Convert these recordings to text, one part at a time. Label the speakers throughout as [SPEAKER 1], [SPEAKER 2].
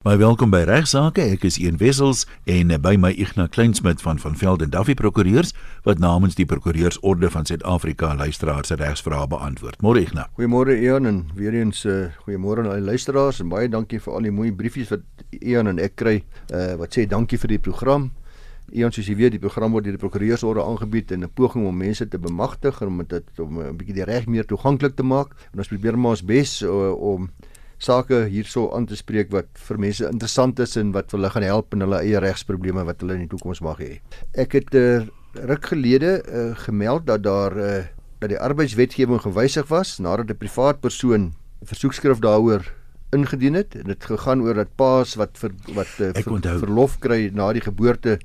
[SPEAKER 1] Baie welkom by Regsake. Ek is Ian Wessels en by my Ignas Kleinsmid van van Velden Duffy Prokureurs wat namens die Prokureursorde van Suid-Afrika luisteraars se regsvrae beantwoord. Môre Ignas.
[SPEAKER 2] Goeiemôre Ian en weer eens uh, goeiemôre aan al die luisteraars en baie dankie vir al die mooi briefies wat Ian en ek kry uh, wat sê dankie vir die program. Ian soos jy weet, die program word deur die Prokureursorde aangebied in 'n poging om mense te bemagtig en om dit om 'n bietjie die reg meer toeganklik te maak. En ons probeer maar ons bes uh, om sake hierso aan te spreek wat vir mense interessant is en wat hulle gaan help in hulle eie regsprobleme wat hulle in die toekoms mag hê. Ek het uh, ruk gelede uh, gemeld dat daar uh, dat die arbeidswetgewing gewysig was nadat 'n privaat persoon 'n versoekskrif daaroor ingedien het en dit gegaan oor dat paas wat vir wat uh, ver, verlof kry na die geboorte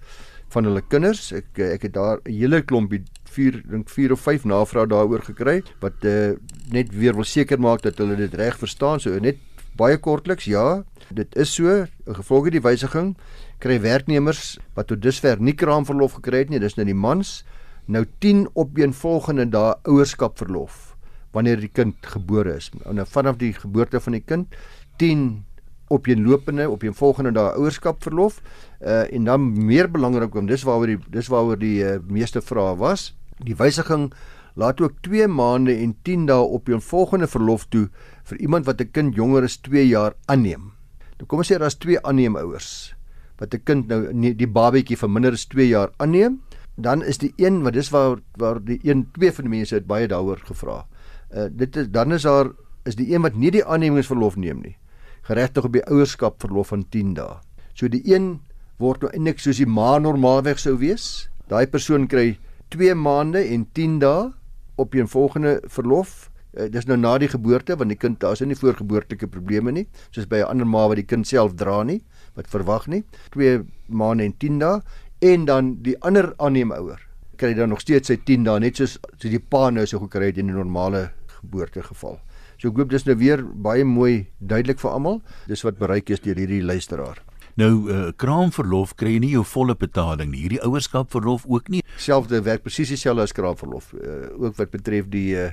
[SPEAKER 2] van hulle kinders. Ek ek het daar 'n hele klompie 4 dink 4 of 5 navrae daaroor gekry wat uh, net weer wil seker maak dat hulle dit reg verstaan. So net baie kortliks, ja, dit is so. Gevolge die wysiging kry werknemers wat tot dusver nie kraamverlof gekry het nie, dis nou die mans, nou 10 opeenvolgende dae ouerskapverlof wanneer die kind gebore is. Nou vanaf die geboorte van die kind 10 opeenlopende opeenvolgende dae ouerskapverlof uh, en dan meer belangrik om dis waaroor die dis waaroor die uh, meeste vrae was. Die wysiging laat ook 2 maande en 10 dae op 'n volgende verlof toe vir iemand wat 'n kind jonger as 2 jaar aanneem. Nou kom ons sê daar's twee aanneemouers wat 'n kind nou nie, die babatjie vir minder as 2 jaar aanneem, dan is die een wat dis waar waar die een twee van die mense het baie daaroor gevra. Uh dit is dan is daar is die een wat nie die aannemingsverlof neem nie, geregtig op die ouerskap verlof van 10 dae. So die een word nou eintlik soos die ma normaalweg sou wees. Daai persoon kry 2 maande en 10 dae op 'n volgende verlof. Uh, dis nou na die geboorte want die kind daar is nie voorgeboortelike probleme nie, soos by 'n ander ma wat die kind self dra nie, wat verwag nie. 2 maande en 10 dae en dan die ander aanneemouer kry dan nog steeds sy 10 dae net soos so die pa nou so gekry het in 'n normale geboortegeval. So ek hoop dis nou weer baie mooi duidelik vir almal. Dis wat bereik is deur hierdie luisteraar.
[SPEAKER 1] Nou uh, kraamverlof kry jy nie jou volle betaling nie. Hierdie ouerskapverlof ook nie.
[SPEAKER 2] Selfde werk presies dieselfde as kraamverlof. Uh, ook wat betref die uh,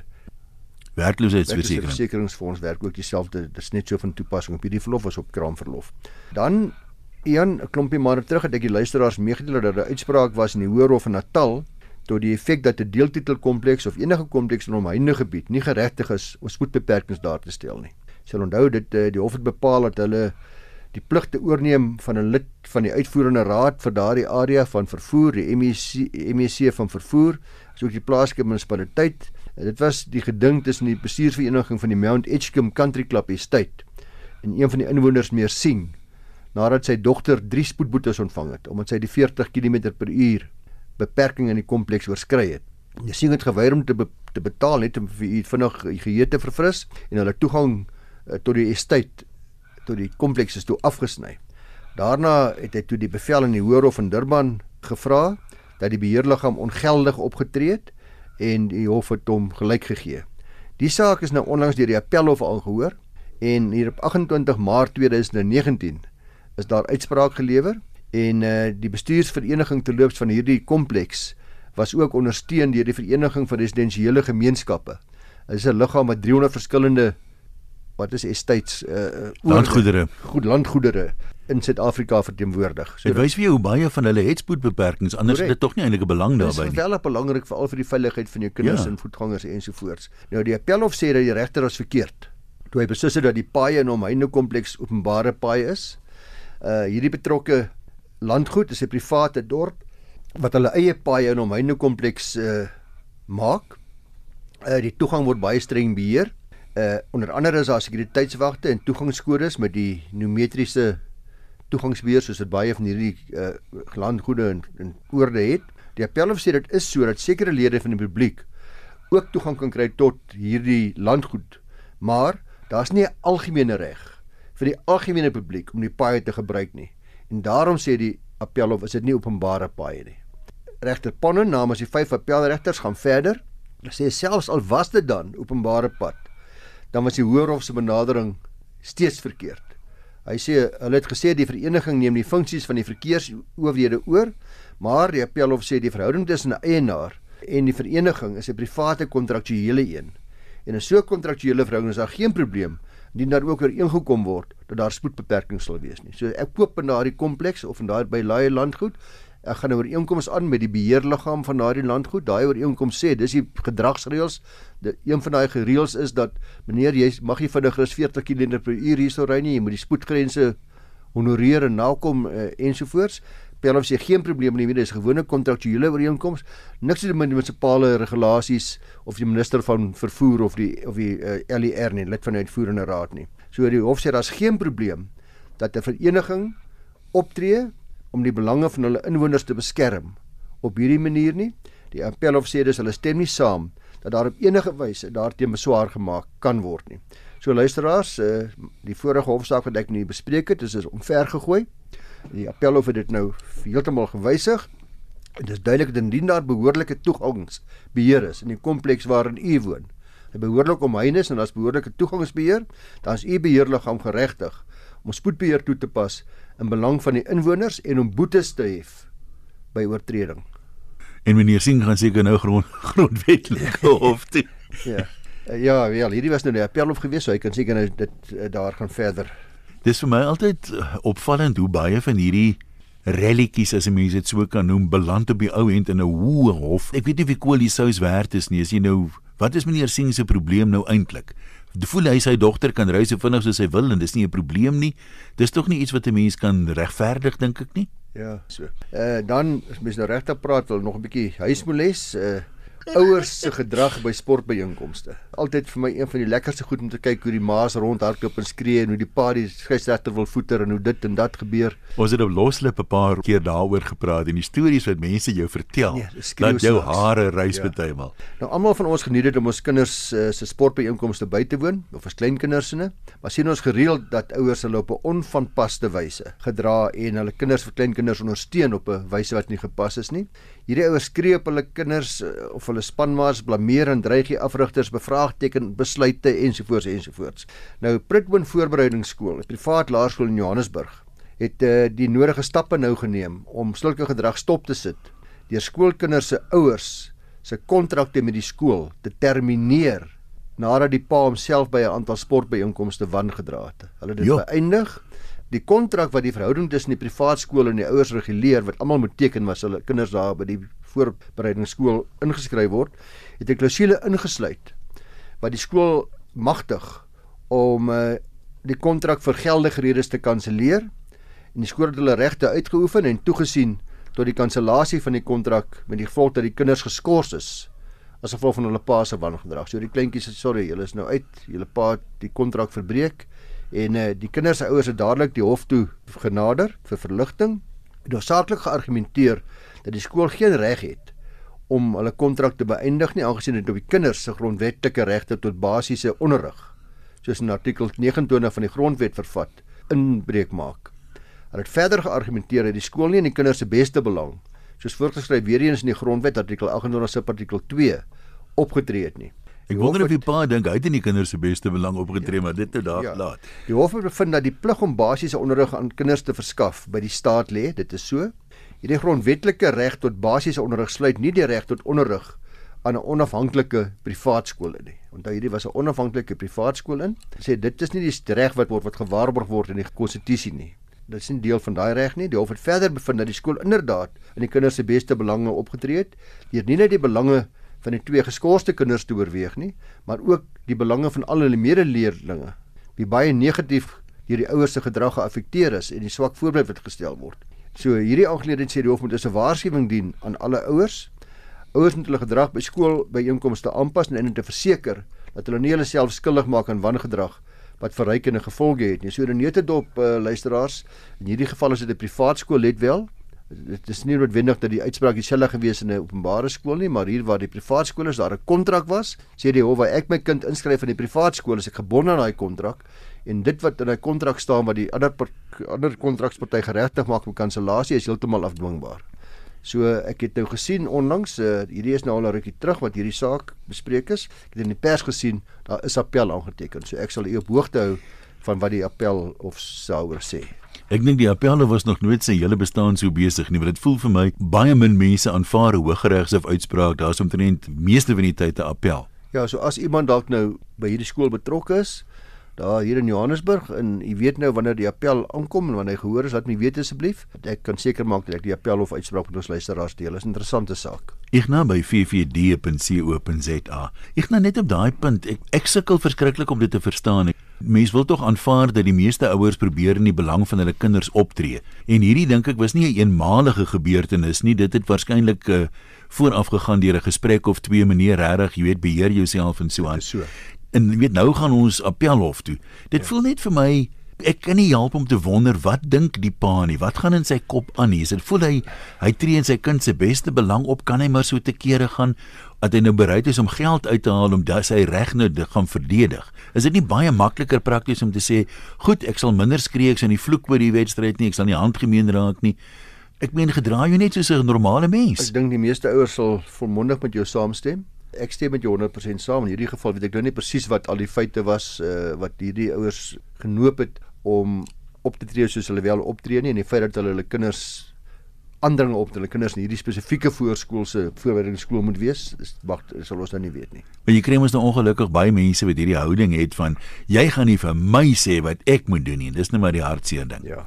[SPEAKER 1] werkloosheidsversekering.
[SPEAKER 2] Versekeringsfonds werk ook dieselfde. Dit is net so van toepassing op hierdie verlof as op kraamverlof. Dan een klompie maande terug het ek die luisteraars meegedeel dat 'n uitspraak was in die Hoërhof in Natal tot die effek dat 'n deeltitelkompleks of enige kompleks in 'n omheinde gebied nie geregtig is om spoedbeperkings daar te stel nie. Sal onthou dit die hof het bepaal dat hulle die plig te oorneem van 'n lid van die uitvoerende raad vir daardie area van vervoer, die MEC MEC van vervoer, asook die plaaslike munisipaliteit. Dit was die geding tussen die bestuursvereniging van die Mount Edgecombe Country Club Estate en een van die inwoners meer sien nadat sy dogter 3 spoedboetes ontvang het omdat sy die 40 km/h beperking in die kompleks oorskry het. Die sien het geweier om te be te betaal net om vir vinnig geheue te verfris en hulle toegang uh, tot die estate tot die kompleks is toe afgesny. Daarna het hy toe die bevel in die Hoërhof in Durban gevra dat die beheerliggaam ongeldig opgetree het en die hof het hom gelyk gegee. Die saak is nou onlangs deur die Appelhof aangehoor en hier op 28 Maart 2019 is daar uitspraak gelewer en uh, die bestuursvereniging terloops van hierdie kompleks was ook ondersteun deur die vereniging van residensiële gemeenskappe. Dit is 'n liggaam met 300 verskillende wat is estates uh
[SPEAKER 1] landgoedere
[SPEAKER 2] goed landgoedere in Suid-Afrika verteenwoordig.
[SPEAKER 1] So dit wys vir jou hoe baie van hulle het spoedbeperkings anders correct. het dit tog nie eintlik 'n belang daarbey
[SPEAKER 2] nie. Dit is wel belangrik veral vir die veiligheid van jou kinders ja. en voetgangers ensovoorts. Nou die appelhof sê dat die regter was verkeerd. Toe hy beslis het dat die paaie in hom heinde kompleks openbare paaie is. Uh hierdie betrokke landgoed is 'n private dorp wat hulle eie paaie in hom heinde kompleks uh maak. Uh die toegang word baie streng beheer uh onder andere is daar sekuriteitswagte en toegangskodes met die nometriese toegangsbeheer soos dit baie van hierdie uh landgoede en, en oorde het. Die appelhof sê dit is sodat sekere lede van die publiek ook toegang kan kry tot hierdie landgoed. Maar daar's nie 'n algemene reg vir die algemene publiek om die paaie te gebruik nie. En daarom sê die appelhof is dit nie openbare paaie nie. Regter Ponnen namens die vyf appelregters gaan verder. Hulle sê selfs al was dit dan openbare pad dan was die Hoërhof se benadering steeds verkeerd. Hy sê hulle het gesê die vereniging neem die funksies van die verkeersowerhede oor, maar die Appelhof sê die verhouding tussen 'n eienaar en die vereniging is 'n private kontraktuele een. En in so 'n kontraktuele verhouding is daar geen probleem indien daar ook ooreengekom word dat daar spoedbeperking sal wees nie. So ek koop in daardie kompleks of in daai by laai landgoed Ek gaan 'n ooreenkoms aan met die beheerliggaam van daardie landgoed. Daai ooreenkoms sê dis die gedragsreëls. Een van daai gereëls is dat meneer jy mag nie vinniger as 40 km/h hierso ry nie. Jy moet die spoedgrense honoreer en nakom uh, ensovoorts. Pelhof sê geen probleem nie, dis 'n gewone kontraktuele ooreenkoms. Niks te doen met munisipale regulasies of die minister van vervoer of die of die uh, eh, LER nie, lid van die uitvoerende raad nie. So die hof sê daar's geen probleem dat 'n vereniging optree om die belange van hulle inwoners te beskerm op hierdie manier nie. Die appelhof sê dis hulle stem nie saam dat daar op enige wyse daarteenoor beswaar gemaak kan word nie. So luisteraars, uh, die vorige hofsaak wat ek nie bespreek het, is is omver gegooi. Die appelhof het dit nou heeltemal gewysig. Dit is duidelik dat indien daar behoorlike toegangsbeheer is in die kompleks waarin u woon, behoorlike omheining en daar's behoorlike toegangsbeheer, dan is u beheerliggaam geregtig om spoedbeheer toe te pas in belang van die inwoners en om boetes te hef by oortreding.
[SPEAKER 1] En meneer Singh gaan seker nou grond grondwetlik hof toe.
[SPEAKER 2] ja. Ja, ja, hierdie was nou die appelhof gewees, so hy kan seker nou dit uh, daar gaan verder.
[SPEAKER 1] Dis vir my altyd uh, opvallend hoe baie van hierdie relletjies as 'n mens dit so kan noem beland op die ou end in 'n hoë hof. Ek weet nie of die koelie sous werd is nie. As jy nou, wat is meneer Singh se probleem nou eintlik? Voel hy sy dogter kan ry so vinnig soos hy wil en dis nie 'n probleem nie. Dis tog nie iets wat 'n mens kan regverdig dink ek nie.
[SPEAKER 2] Ja, so. Eh uh, dan as mens nou regtig praat wil nog 'n bietjie huismoles eh uh, ouers se gedrag by sportbyeenkomste. Altyd vir my een van die lekkerste goed om te kyk hoe die ma's rondhardloop en skree en hoe die pa die skeieregter wil voeter en hoe dit en dat gebeur.
[SPEAKER 1] Ons het op loslip 'n paar keer daaroor gepraat en die stories wat mense jou vertel. Nee, dat jou hare rys ja. bytelmal.
[SPEAKER 2] Nou almal van ons geniet dit om ons kinders uh, se sportbyeenkomste by te woon of as kleinkinders inne. Maar sien ons gereeld dat ouers hulle op 'n onvanpaste wyse gedra en hulle kinders vir kleinkinders ondersteun op 'n wyse wat nie gepas is nie. Hierdie ouers skree op hulle kinders uh, of hulle spanmaats blameer en dreig die afrigters bevraagteken besluite ensovoorts ensovoorts. Nou Pritboon Voorbereidingsskool, 'n privaat laerskool in Johannesburg, het uh, die nodige stappe nou geneem om sulke gedrag stop te sit deur skoolkinders se ouers se kontrakte met die skool te termineer nadat die pa homself by 'n aantal sportbyeenkomste wangedra het. Hulle het dit beëindig die kontrak wat die verhouding tussen die privaat skool en die ouers reguleer wat almal moet teken was hulle kinders daar by die voorbereidingsskool ingeskryf word, het 'n klousule ingesluit wat die skool magtig om uh, die kontrak vir geldige redes te kanselleer en die skool het hulle regte uitgeoefen en toegesien tot die kansellasie van die kontrak met die gevolg dat die kinders geskort is as gevolg van hulle pa se wangedrag. So die kleintjies sê sorry, julle is nou uit, julle pa het die kontrak verbreek en uh, die kinders se ouers het dadelik die hof toe genader vir verligting en hoofsaaklik geargumenteer dat die skool geen reg het om hulle kontrak te beëindig nie aangesien dit op die kinders se grondwetlike regte tot basiese onderrig soos in artikel 29 van die grondwet vervat inbreuk maak. Hulle het verder geargumenteer dat die skool nie in die kinders se beste belang soos voorgeskryf weer eens in die grondwet artikel 28 se artikel 2 opgetree het nie.
[SPEAKER 1] Ek wonder of die pa dink hy het in die kinders se beste belang opgetree, ja, maar dit het daar ja. laat.
[SPEAKER 2] Die hof het bevind dat die plig om basiese onderrig aan kinders te verskaf by die staat lê, dit is so. Hierdie grondwetlike reg tot basiese onderrig sluit nie die reg tot onderrig aan 'n onafhanklike privaat skool nie. Onthou hierdie was 'n onafhanklike privaat skool in. Sê dit is nie die reg wat word wat gewaarborg word in die konstitusie nie. Dit is nie deel van daai reg nie. Die hof het verder bevind dat die skool inderdaad in die kinders se beste belange opgetree het, deur nie net die belange van die twee geskorste kinders te oorweeg nie, maar ook die belange van al hulle medeleerlinge wie baie negatief deur die ouers se gedrag geaffekteer is en die swak voorbeeld wat gestel word. So hierdie aangeleentheid sê die hof moet 'n waarskuwing dien aan alle ouers. Ouers moet hulle gedrag by skool by inkomste aanpas en en te verseker dat hulle nie hulle self skuldig maak aan wangedrag wat verrykende gevolge het nie. So in Netedop uh, luisteraars, in hierdie geval is dit 'n privaat skool, let wel, dit is nie noodwendig dat die uitspraak dieselfde gewees in 'n openbare skool nie, maar hier waar die privaat skool is, daar 'n kontrak was, sê die hof waar ek my kind inskryf in die privaat skool, is ek gebonde aan daai kontrak en dit wat in daai kontrak staan wat die ander ander kontraksparty geregtig maak met kansellasie is heeltemal afdwingbaar. So ek het nou gesien onlangs uh, hierdie is nou al 'n rukkie terug wat hierdie saak bespreek is. Ek het in die pers gesien daar is appel aangeteken. So ek sal u op hoogte hou van wat die appel of souer sê.
[SPEAKER 1] Ek dink die appelle was nog nooit sy hele bestaan so besig nie, want dit voel vir my baie min mense aanvaar 'n hooggeregshof uitspraak. Daar's omtrent meeste van die tyd 'n appel.
[SPEAKER 2] Ja, so as iemand dalk nou by hierdie skool betrokke is, daar hier in Johannesburg en u weet nou wanneer die appel aankom en wanneer hy gehoor is, laat my weet asseblief. Ek kan seker maak dat ek die appel of uitspraak met ons luisteraars deel. Is 'n interessante saak.
[SPEAKER 1] Ek nou by ffd.co.za. Ek nou net op daai punt. Ek ek sukkel verskriklik om dit te verstaan. Mense wil tog aanvaar dat die meeste ouers probeer in die belang van hulle kinders optree. En hierdie dink ek was nie 'n een eenmalige gebeurtenis nie. Dit het waarskynlik uh, vooraf gegaan deur 'n gesprek of twee meneer regtig, jy weet, beheer jouself en so aan.
[SPEAKER 2] So.
[SPEAKER 1] En jy weet nou gaan ons appelhof toe. Dit ja. voel net vir my ek kan nie help om te wonder wat dink die pa nie. Wat gaan in sy kop aan nie? Is dit voel hy hy tree in sy kind se beste belang op? Kan hy maar so te kere gaan dat hy nou bereid is om geld uit te haal om sy reg nou te gaan verdedig? Is dit nie baie makliker prakties om te sê, "Goed, ek sal minder skree, ek sal nie vloek oor die wedstryd nie, ek sal nie handgemeen raak nie." Ek meen gedra jy net soos 'n normale mens.
[SPEAKER 2] Ek dink die meeste ouers sal volmondig met jou saamstem. Ek stem met jou 100% saam. In hierdie geval weet ek nou nie presies wat al die feite was uh, wat hierdie ouers genoop het om op te tree soos hulle wel optree nie en die feit dat hulle hulle kinders aandring op dat hulle kinders in hierdie spesifieke voorskoolse voorbereidingsskool moet wees, is wag, sal ons nou nie weet nie.
[SPEAKER 1] Maar jy kry mos nou ongelukkig baie mense wat hierdie houding het van jy gaan nie vir my sê wat ek moet doen nie. Dis net maar die hartseer ding.
[SPEAKER 2] Ja.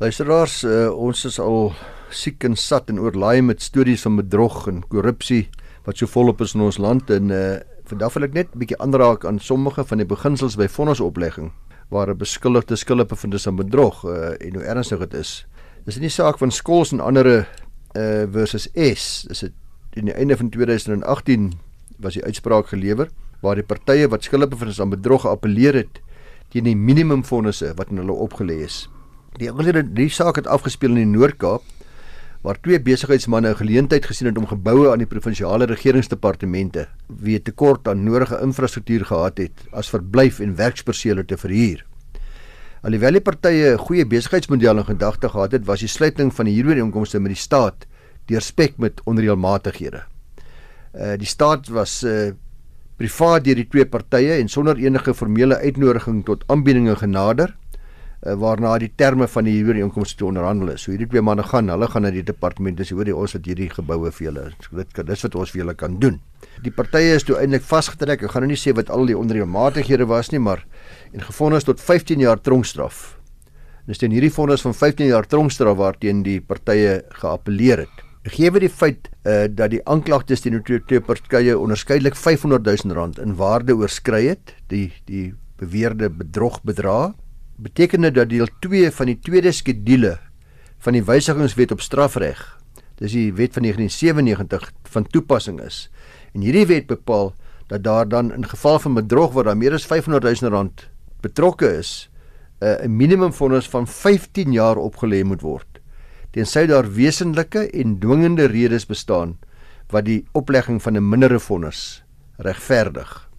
[SPEAKER 2] Luisteraars, uh, ons is al siek en sat en oorlaai met stories van bedrog en korrupsie wat so volop is in ons land en uh, vandag wil ek net 'n bietjie aanraak aan sommige van die beginsels by vonnisoplegging waar 'n beskuldigde skuldige bevind is aan bedrog uh, en hoe ernstig dit is. Dis nie saak van skols en ander uh versus S. Dis dit in die einde van 2018 was die uitspraak gelewer waar die partye wat skuldige bevind is aan bedrog geappeleer het teen die minimumfondse wat in hulle opgelê is. Die andere die saak het afgespeel in die Noord-Kaap waar twee besigheidsmense 'n geleentheid gesien het om geboue aan die provinsiale regeringsdepartemente wie tekort aan nodige infrastruktuur gehad het as verblyf en werkspersele te verhuur. Alhoewel die partye 'n goeie besigheidsmodel in gedagte gehad het, was die sluiting van die huurooreenkomste met die staat deurspek met onreëlmatighede. Uh die staat was uh privaat deur die twee partye en sonder enige formele uitnodiging tot aanbiedinge genader uh, waarna die terme van die huurooreenkomste te onderhandel is. So hierdie twee manne gaan, hulle gaan na die departement en sê hoor jy ons het hierdie geboue vir julle. Dit kan dis wat ons vir julle kan doen. Die partye is toe eintlik vasgetrek. Ek gaan nou nie sê wat al die onreëlmatighede was nie, maar en gefonnis tot 15 jaar tronkstraf. Dis teen hierdie vonnis van 15 jaar tronkstraf waarteen die partye geappeleer het. Gegee die feit uh, dat die aanklagtes teen die twee partye onderskeidelik 500 000 rand in waarde oorskry het, die die beweerde bedrog bedra, beteken dit dat deel 2 van die tweede skedule van die wysigingswet op strafreg, dis die wet van 1997 van toepassing is. En hierdie wet bepaal dat daar dan in geval van bedrog waar daar meer as 500 000 rand betrokke is, uh, 'n minimumvonnis van 15 jaar opgelê moet word. Tensy daar wesenlike en dwingende redes bestaan wat die oplegging van 'n mindere vonnis regverdig.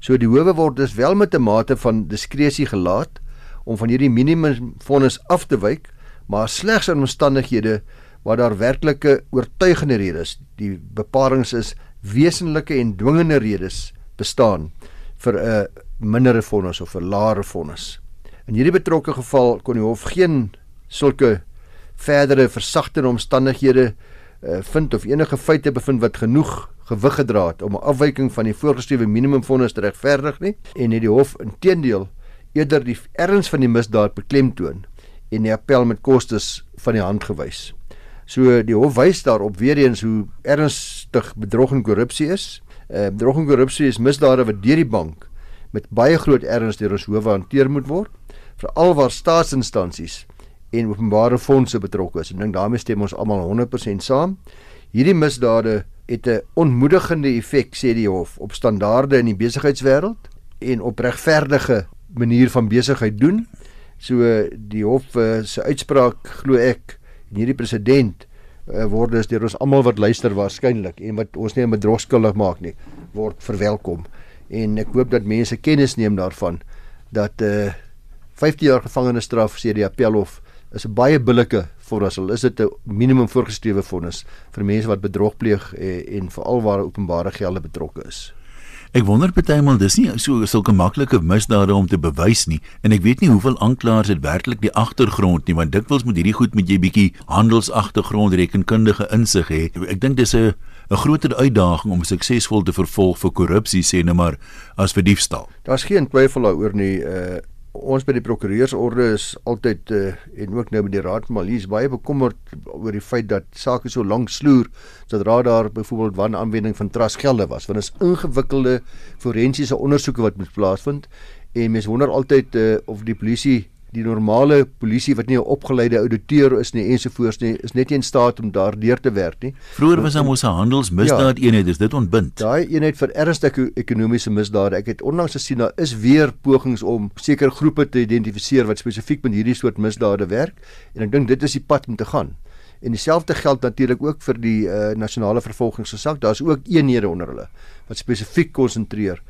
[SPEAKER 2] So die howe word dus wel met 'n mate van diskresie gelaat om van hierdie minimumvonnis af te wyk, maar slegs in omstandighede waar daar werklike oortuigende redes, die bepalinge is wesenlike en dwingende redes bestaan vir 'n mindere vonnis of 'n laere vonnis. In hierdie betrokke geval kon die hof geen sulke verdere versagtende omstandighede uh, vind of enige feite bevind wat genoeg gewig gedra het om 'n afwyking van die voorgeskrewe minimumvonnis te regverdig nie en het die hof inteendeel eerder die erns van die misdaad beklemtoon en die appel met kostes van die hand gewys. So die hof wys daarop weer eens hoe ernstig bedrog en korrupsie is. Uh, bedrog en korrupsie is misdade wat deur die bank met baie groot erns deur ons howe hanteer moet word, veral waar staatsinstansies en openbare fondse betrokke is. Ek dink daarmee stem ons almal 100% saam. Hierdie misdade het 'n onmoedigende effek sê die hof op standaarde in die besigheidswêreld en op regverdige manier van besigheid doen. So die hof uh, se uitspraak glo ek en hierdie president uh, word dus deur ons almal wat luister waarskynlik en wat ons nie met drogskuldig maak nie word verwelkom en ek hoop dat mense kennis neem daarvan dat uh 15 jaar gevangenisstraf sê die appelhof is 'n baie billike voorstel is dit 'n minimum voorgeskrewe vonnis vir mense wat bedrog pleeg en, en veral waar openbare gelde betrokke is?
[SPEAKER 1] Ek wonder partymal dis nie so sulke maklike misdade om te bewys nie. En ek weet nie hoeveel aanklaers dit werklik die agtergrond nie want dikwels moet hierdie goed met jy bietjie handelsagtergrond rekenkundige insig hê. Ek dink dis 'n 'n groter uitdaging om suksesvol te vervolg vir korrupsie sê nou maar as vir diefstal.
[SPEAKER 2] Daar's geen twyfel daaroor nie. Uh ons by die prokureursorde is altyd uh en ook nou by die raad van Malies baie bekommerd oor die feit dat sake so lank sloer sodra daar byvoorbeeld wanaanwending van trustgelde was want dit is ingewikkelde forensiese ondersoeke wat moet plaasvind en mense wonder altyd uh of die polisie die normale polisie wat nie 'n opgeleide ouditeur is nie ensovoorts nie is net nie in staat om daardeur te werk nie.
[SPEAKER 1] Vroeger was ons 'n handelsmisdaad ja, eenheid, is dit ontbind.
[SPEAKER 2] Daai eenheid vir ernstige ekonomiese misdade. Ek het onlangs gesien daar is weer pogings om sekere groepe te identifiseer wat spesifiek met hierdie soort misdade werk en ek dink dit is die pad om te gaan. En dieselfde geld natuurlik ook vir die uh, nasionale vervolgingsgesag. Daar's ook eenhede onder hulle wat spesifiek konsentreer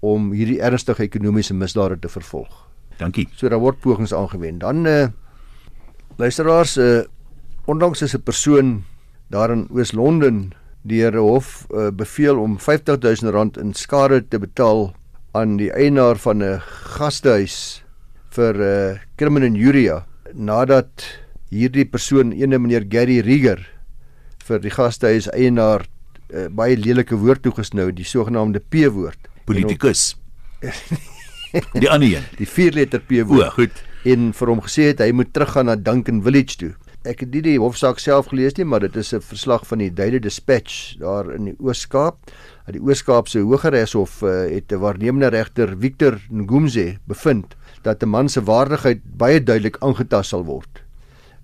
[SPEAKER 2] om hierdie ernstige ekonomiese misdade te vervolg.
[SPEAKER 1] Dankie.
[SPEAKER 2] So daar word pogings aangewend. Dan eh uh, luisteraars eh uh, ondanks is 'n persoon daar in Oos-London deur 'n hof uh, beveel om R50000 in skade te betaal aan die eienaar van 'n gastehuis vir eh uh, criminal injuria nadat hierdie persoon ene meneer Gary Rieger vir die gastehuis eienaar uh, baie lelike woord toegesnou, die sogenaamde P-woord.
[SPEAKER 1] Politikus. Die ander een,
[SPEAKER 2] die vier letter P
[SPEAKER 1] woord. O, goed.
[SPEAKER 2] En vir hom gesê het hy moet teruggaan na Duncan Village toe. Ek het nie die hofsaak self gelees nie, maar dit is 'n verslag van die Daily Dispatch daar in die Oos-Kaap. Dat die Oos-Kaapse Hooggeregshof uh, het 'n waarnemende regter Victor Ngumze bevind dat 'n man se waardigheid baie duidelik aangetast sal word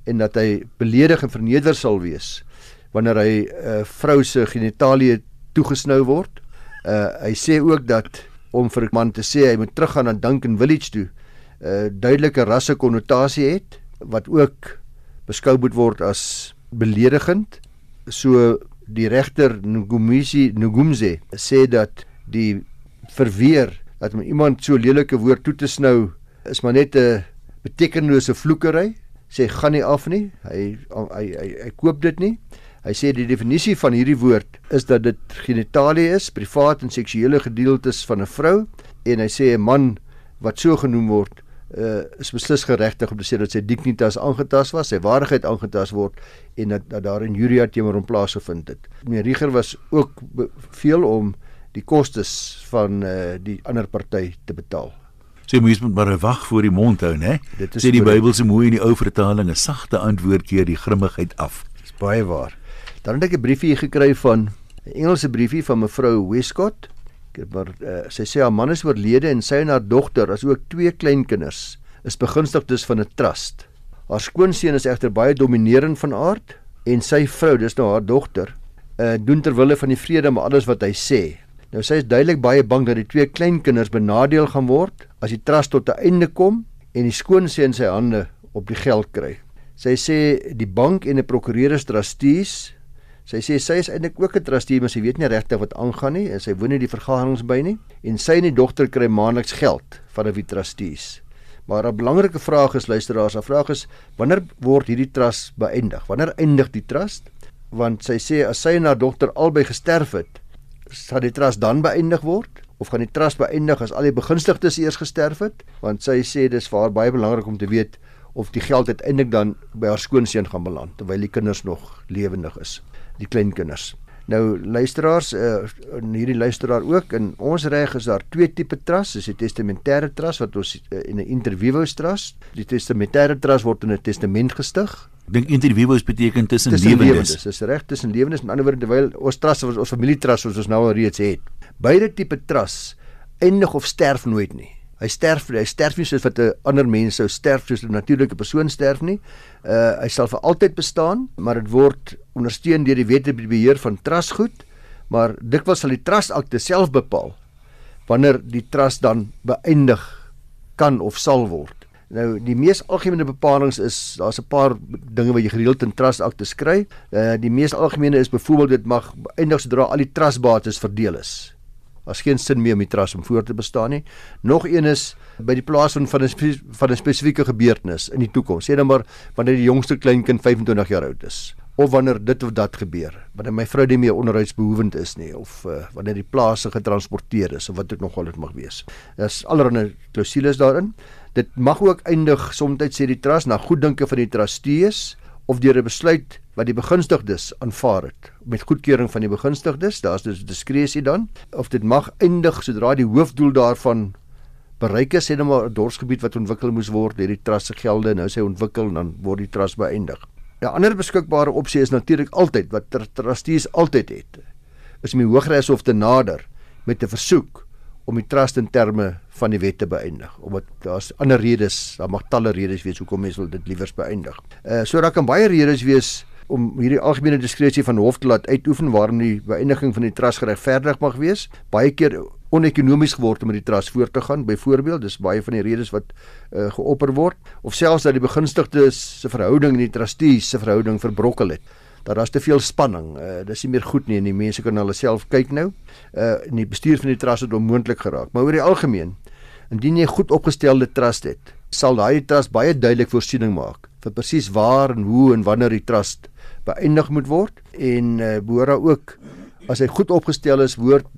[SPEAKER 2] en dat hy beledig en verneder sal wees wanneer hy 'n uh, vrou se genitalie toegesnou word. Uh, hy sê ook dat om vir 'n man te sê hy moet teruggaan na Duncan Village toe, 'n uh, duidelike rasse konnotasie het wat ook beskou moet word as beledigend. So die regter Ngumisi Ngumze sê dat die verweer dat om iemand so lelike woord toe te snou is maar net 'n betekenlose vloekery. Sê gaan nie af nie. Hy hy hy, hy koop dit nie. Hy sê die definisie van hierdie woord is dat dit genitalie is, privaat en seksuele gedeeltes van 'n vrou en hy sê 'n man wat so genoem word uh, is beslis geregtig om te sê dat sy dignitas aangetast was, sy waardigheid aangetast word en dat, dat daar 'n juria teenoor hom plaasgevind het. Meneer Rieger was ook beveel om die kostes van uh, die ander party te betaal.
[SPEAKER 1] So jy moet maar wag voor die mond hou, né? Sê die Bybel se mooi in die ou vertaling 'n sagte antwoord keer die grimmigheid af.
[SPEAKER 2] Dis baie waar. Dan het ek 'n briefie gekry van 'n Engelse briefie van mevrou Westcott. Maar uh, sy sê haar man is oorlede en sy en haar dogter, asook twee kleinkinders, is begunstigdes van 'n trust. Haar skoonseun is egter baie dominerend van aard en sy vrou, dis nou haar dogter, uh, doen ter wille van die vrede maar alles wat hy sê. Nou sy is duidelik baie bang dat die twee kleinkinders benadeel gaan word as die trust tot 'n einde kom en die skoonseun sy hande op die geld kry. Sy sê die bank en 'n prokureur is trustees Sy sê sy is eintlik ook 'n trustee, maar sy weet nie regtig wat aangaan nie en sy woon nie die vergaderings by nie en sy en die dogter kry maandeliks geld van die trustees. Maar 'n belangrike vraag is luisteraars, 'n vraag is wanneer word hierdie trust beëindig? Wanneer eindig die trust? Want sy sê as sy en haar dogter albei gesterf het, sal die trust dan beëindig word of gaan die trust beëindig as al die begunstigdes eers gesterf het? Want sy sê dis vir haar baie belangrik om te weet of die geld uiteindelik dan by haar skoonseun gaan beland terwyl die kinders nog lewendig is die klein kinders. Nou luisteraars, uh, hierdie luisteraar ook in ons reg is daar twee tipe trust, dis die testamentêre trust wat ons uh, in 'n interviews trust. Die testamentêre trust word in 'n testament gestig.
[SPEAKER 1] Dink interviews beteken tussen lewendes.
[SPEAKER 2] Dis reg tussen lewendes. In ander woorde, terwyl ons trust ons familie trust wat ons nou al reeds het. Beide tipe trust eindig of sterf nooit nie. Hy sterf, hy sterf nie soos wat 'n ander mens sou sterf soos 'n natuurlike persoon sterf nie. Uh hy sal vir altyd bestaan, maar dit word ondersteun deur die wet op die beheer van trustgoed, maar dikwels sal die trustakte self bepaal wanneer die trust dan beëindig kan of sal word. Nou die mees algemene bepalinge is daar's 'n paar dinge wat jy gereeld in trustakte skryf. Uh die mees algemene is byvoorbeeld dit mag eindig sodra al die trustbates verdeel is. Daar's geen sin meer om die trust om voort te bestaan nie. Nog een is by die plaas van van 'n van 'n spesifieke gebeurtenis in die toekoms. Sê dan maar wanneer die jongste kleinkind 25 jaar oud is of wanneer dit of dat gebeur wanneer my vrou nie meer onderhoudsbehoevend is nie of uh, wanneer die plase getransporteer is of wat dit nogal dit mag wees. Daar's allerlei klousules daarin. Dit mag ook eindig soms sê die trust na goeddinke van die trustees of deur 'n besluit wat die begunstigdes aanvaar het met goedkeuring van die begunstigdes. Daar's dus diskresie dan of dit mag eindig sodra die hoofdoel daarvan bereik is, sê net maar 'n dorsgebied wat ontwikkel moes word deur die trust se gelde. Nou sê ontwikkel en dan word die trust beëindig. 'n ander beskikbare opsie is natuurlik altyd wat trustees altyd het. Is om die Hooggeregshof te nader met 'n versoek om die trust in terme van die wet te beëindig. Omdat daar's ander redes, daar mag talle redes wees hoekom mense wil dit liewers beëindig. Uh so daar kan baie redes wees om hierdie algemene diskresie van hof te laat uitoefen waarom die beëindiging van die trust geregverdig mag wees. Baie keer onekonomies geword om met die trust voort te gaan. Byvoorbeeld, dis baie van die redes wat uh, geopper word of selfs dat die begunstigdes se verhouding en die trustees se verhouding verbrokkel het. Dat daar's te veel spanning. Uh, dis nie meer goed nie en die mense kan hulle self kyk nou. Uh en die bestuur van die trust het onmoontlik geraak. Maar oor die algemeen, indien jy goed opgestelde trust het, sal daai trust baie duidelik voorsiening maak vir presies waar en hoe en wanneer die trust beëindig moet word en uh, behoort ook as hy goed opgestel is, behoort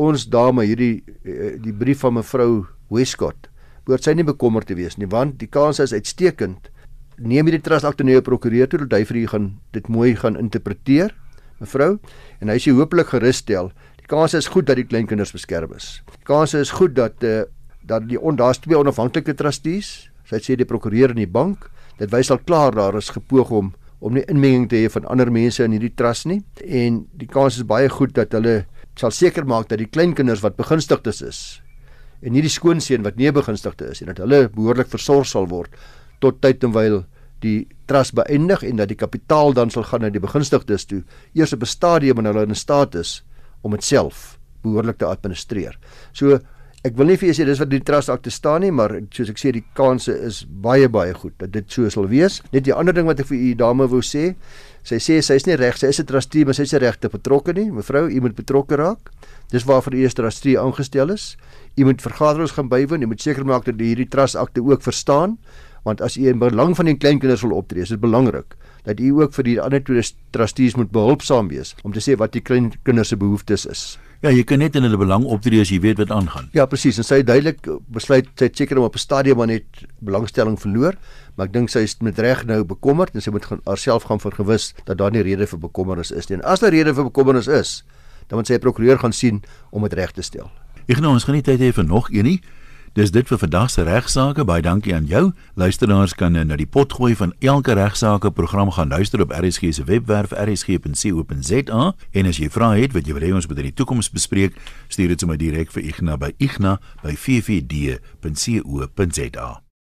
[SPEAKER 2] ons dame hierdie eh, die brief van mevrou Westcott behoort sy nie bekommerd te wees nie want die kans is uitstekend neem hierdie trust akte na jou prokureur toe dat hy vir u gaan dit mooi gaan interpreteer mevrou. En hy sê hopelik gerus stel die kans is goed dat die kleinkinders beskerm is. Die kans is goed dat uh, dat die on, daar's twee onafhanklike trustees. Sy sê die prokureur en die bank. Dit wys al klaar daar is gepoog om om nie inmenging te hê van ander mense in hierdie trust nie. En die kans is baie goed dat hulle sal seker maak dat die kleinkinders wat begunstigdes is en nie die skoonseun wat nie begunstigde is en dat hulle behoorlik versorg sal word tot tyd en wyl die trust beëindig en dat die kapitaal dan sal gaan na die begunstigdes toe eers op 'n stadium wanneer hulle in staat is om dit self behoorlik te administreer. So ek wil nie vir julle sê dis wat die trust akte staan nie, maar soos ek sê die kanse is baie baie goed dat dit so sal wees. Net die ander ding wat ek vir u dame wou sê, Sy sê sy is nie reg, sy is 'n trustee, maar sy is nie regte betrokke nie. Mevrou, u moet betrokke raak. Dis waarvoor die eerste trustee aangestel is. U moet vergaderings gaan bywoon. U moet seker maak dat hierdie trust akte ook verstaan, want as u in belang van die kleinkinders wil optree, is dit belangrik dat u ook vir die ander twee trustees moet behulpsaam wees om te sê wat die kleinkinders se behoeftes is.
[SPEAKER 1] Ja, jy kan net in hulle belang optree as jy weet wat aangaan.
[SPEAKER 2] Ja, presies. En sy het duidelik besluit sy het seker om op 'n stadium maar net belangstelling verloor, maar ek dink sy is met reg nou bekommerd en sy moet haarself gaan vergewis dat daar nie rede vir bekommernis is nie. En as daar rede vir bekommernis is, dan moet sy 'n prokureur gaan sien om dit reg te stel.
[SPEAKER 1] Ek nou ons gaan nie tyd hê vir nog een nie. Dis dit vir vandag se regsaake. Baie dankie aan jou. Luisteraars kan nou die pot gooi van elke regsaake program gaan luister op RSG se webwerf rsg.co.za en as jy vra het wat jy wil hê ons moet in die toekoms bespreek, stuur dit sommer direk vir Ignas by igna@ffd.co.za.